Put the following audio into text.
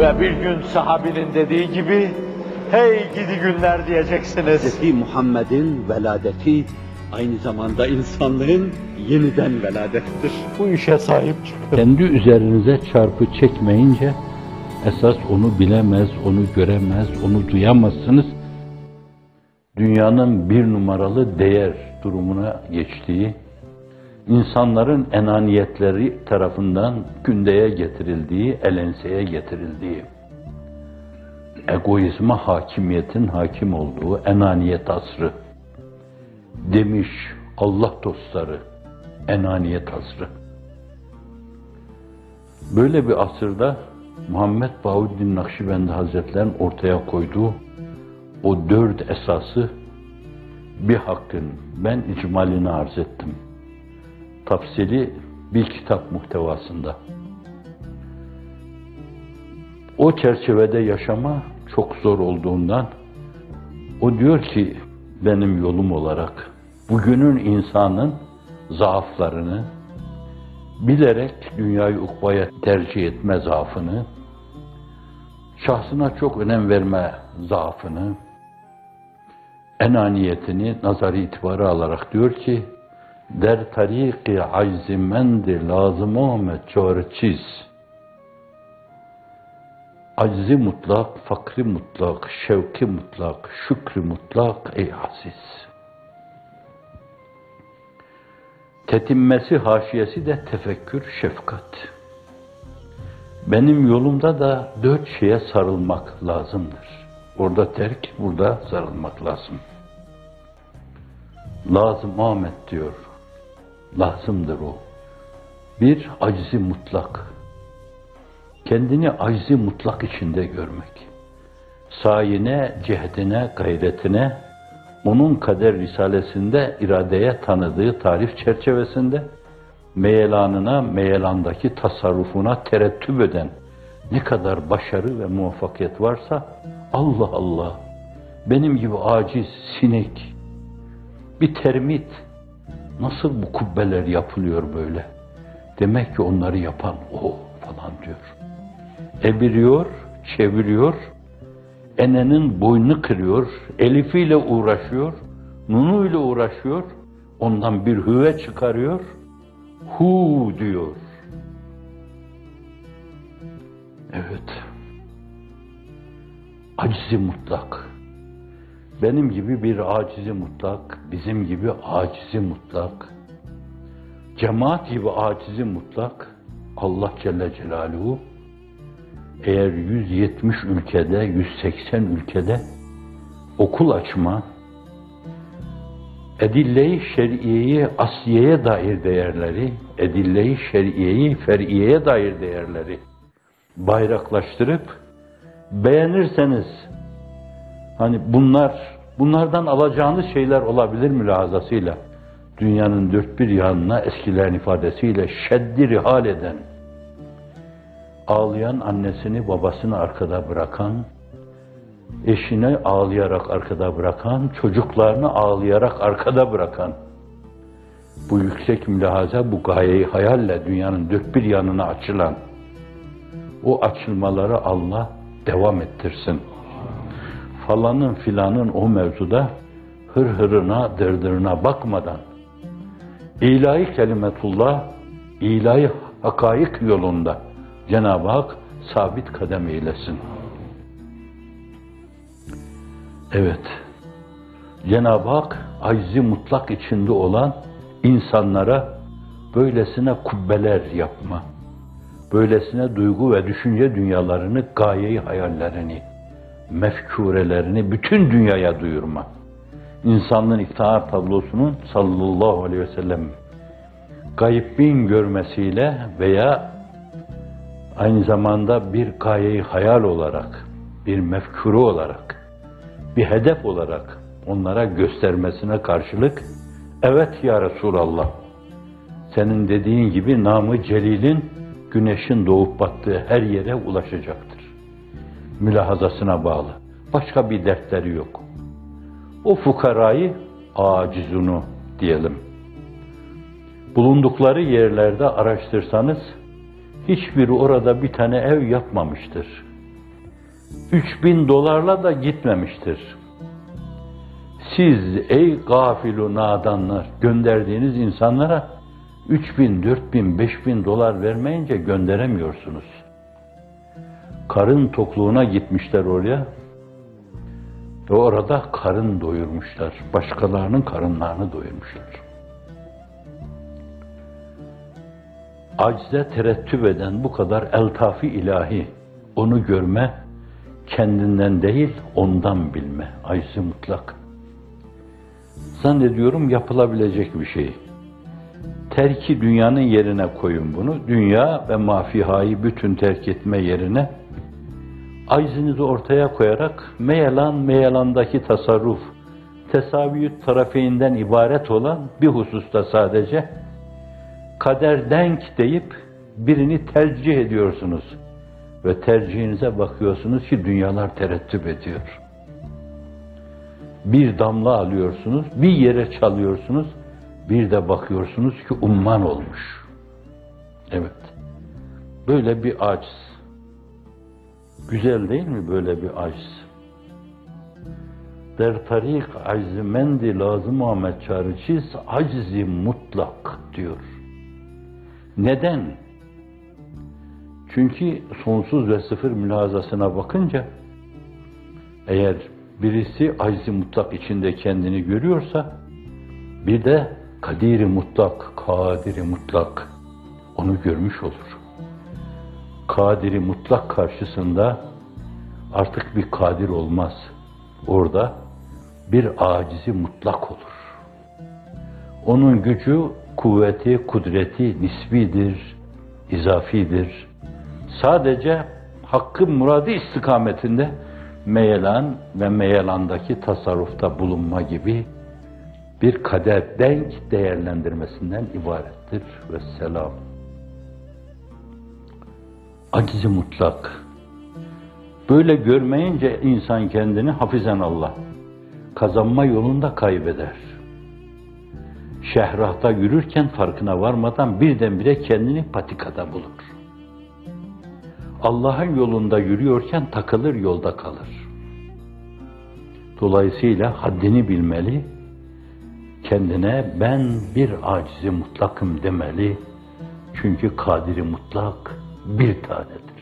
Ve bir gün sahabinin dediği gibi, hey gidi günler diyeceksiniz. Hz. Muhammed'in veladeti aynı zamanda insanlığın yeniden veladettir. Bu işe sahip çıkın. Kendi üzerinize çarpı çekmeyince esas onu bilemez, onu göremez, onu duyamazsınız. Dünyanın bir numaralı değer durumuna geçtiği, insanların enaniyetleri tarafından gündeye getirildiği, elenseye getirildiği, egoizma hakimiyetin hakim olduğu enaniyet asrı demiş Allah dostları, enaniyet asrı. Böyle bir asırda Muhammed Bahuddin Nakşibendi Hazretleri'nin ortaya koyduğu o dört esası bir hakkın ben icmalini arz ettim. Tafsili bir kitap muhtevasında. O çerçevede yaşama çok zor olduğundan o diyor ki benim yolum olarak bugünün insanın zaaflarını, bilerek dünyayı ukbaya tercih etme zaafını, şahsına çok önem verme zaafını, enaniyetini nazarı itibarı alarak diyor ki, der tariki aczimendi lazım olmet çiz. Aczi mutlak, fakri mutlak, şevki mutlak, şükrü mutlak ey aziz. Tetinmesi haşiyesi de tefekkür, şefkat. Benim yolumda da dört şeye sarılmak lazımdır. Orada terk, burada sarılmak lazım. Lazım Ahmet diyor. Lazımdır o. Bir, acizi mutlak. Kendini acizi mutlak içinde görmek. Sayine, cehdine, gayretine, onun kader risalesinde iradeye tanıdığı tarif çerçevesinde meyelanına, meyelandaki tasarrufuna terettüp eden ne kadar başarı ve muvaffakiyet varsa Allah Allah benim gibi aciz, sinek, bir termit nasıl bu kubbeler yapılıyor böyle? Demek ki onları yapan o falan diyor. Ebiriyor, çeviriyor, enenin boynunu kırıyor, elifiyle uğraşıyor, nunuyla uğraşıyor, ondan bir hüve çıkarıyor, hu diyor. Evet. Acizi mutlak. Benim gibi bir acizi mutlak, bizim gibi acizi mutlak, cemaat gibi acizi mutlak, Allah Celle Celaluhu eğer 170 ülkede, 180 ülkede okul açma, edille-i şer'iyeyi asliyeye dair değerleri, edille-i şer'iyeyi fer'iyeye dair değerleri bayraklaştırıp beğenirseniz hani bunlar bunlardan alacağınız şeyler olabilir mülahazasıyla dünyanın dört bir yanına eskilerin ifadesiyle şeddi hal eden ağlayan annesini babasını arkada bırakan, eşini ağlayarak arkada bırakan, çocuklarını ağlayarak arkada bırakan, bu yüksek mülahaza, bu gayeyi hayalle dünyanın dört bir yanına açılan, o açılmaları Allah devam ettirsin. Falanın filanın o mevzuda hır hırına, dırdırına bakmadan, ilahi kelimetullah, ilahi hakaik yolunda, Cenab-ı Hak sabit kadem eylesin. Evet, Cenab-ı Hak aczi mutlak içinde olan insanlara böylesine kubbeler yapma, böylesine duygu ve düşünce dünyalarını, gayeyi hayallerini, mefkurelerini bütün dünyaya duyurma. İnsanlığın iftihar tablosunun sallallahu aleyhi ve sellem gaybin görmesiyle veya aynı zamanda bir gayeyi hayal olarak, bir mefkuru olarak, bir hedef olarak onlara göstermesine karşılık, evet ya Resulallah, senin dediğin gibi namı celilin güneşin doğup battığı her yere ulaşacaktır. Mülahazasına bağlı. Başka bir dertleri yok. O fukarayı acizunu diyelim. Bulundukları yerlerde araştırsanız hiçbiri orada bir tane ev yapmamıştır. 3000 dolarla da gitmemiştir. Siz ey gafilu nadanlar gönderdiğiniz insanlara 3000, 4000, 5000 dolar vermeyince gönderemiyorsunuz. Karın tokluğuna gitmişler oraya. Ve orada karın doyurmuşlar. Başkalarının karınlarını doyurmuşlar. Acize terettüp eden bu kadar eltafi ilahi, onu görme, kendinden değil ondan bilme, aczi mutlak. Zannediyorum yapılabilecek bir şey. Terki dünyanın yerine koyun bunu. Dünya ve mafihayı bütün terk etme yerine aczinizi ortaya koyarak meyelan meyelandaki tasarruf, tesaviyüt tarafeyinden ibaret olan bir hususta sadece kader denk deyip birini tercih ediyorsunuz. Ve tercihinize bakıyorsunuz ki dünyalar terettüp ediyor. Bir damla alıyorsunuz, bir yere çalıyorsunuz, bir de bakıyorsunuz ki umman olmuş. Evet. Böyle bir aciz. Güzel değil mi böyle bir aciz? Der tarik aczi mendi lazım Ahmet Çarıçiz aczi mutlak diyor. Neden? Çünkü sonsuz ve sıfır mülazasına bakınca eğer birisi aczi mutlak içinde kendini görüyorsa bir de kadiri mutlak, kadiri mutlak onu görmüş olur. Kadiri mutlak karşısında artık bir kadir olmaz. Orada bir acizi mutlak olur. Onun gücü, kuvveti, kudreti nisbidir, izafidir. Sadece hakkın muradı istikametinde meyelan ve meyelandaki tasarrufta bulunma gibi bir kader denk değerlendirmesinden ibarettir ve selam. Acizi mutlak. Böyle görmeyince insan kendini hafizen Allah kazanma yolunda kaybeder. Şehrahta yürürken farkına varmadan birdenbire kendini patikada bulur. Allah'ın yolunda yürüyorken takılır yolda kalır. Dolayısıyla haddini bilmeli, kendine ben bir acizi mutlakım demeli. Çünkü kadiri mutlak bir tanedir.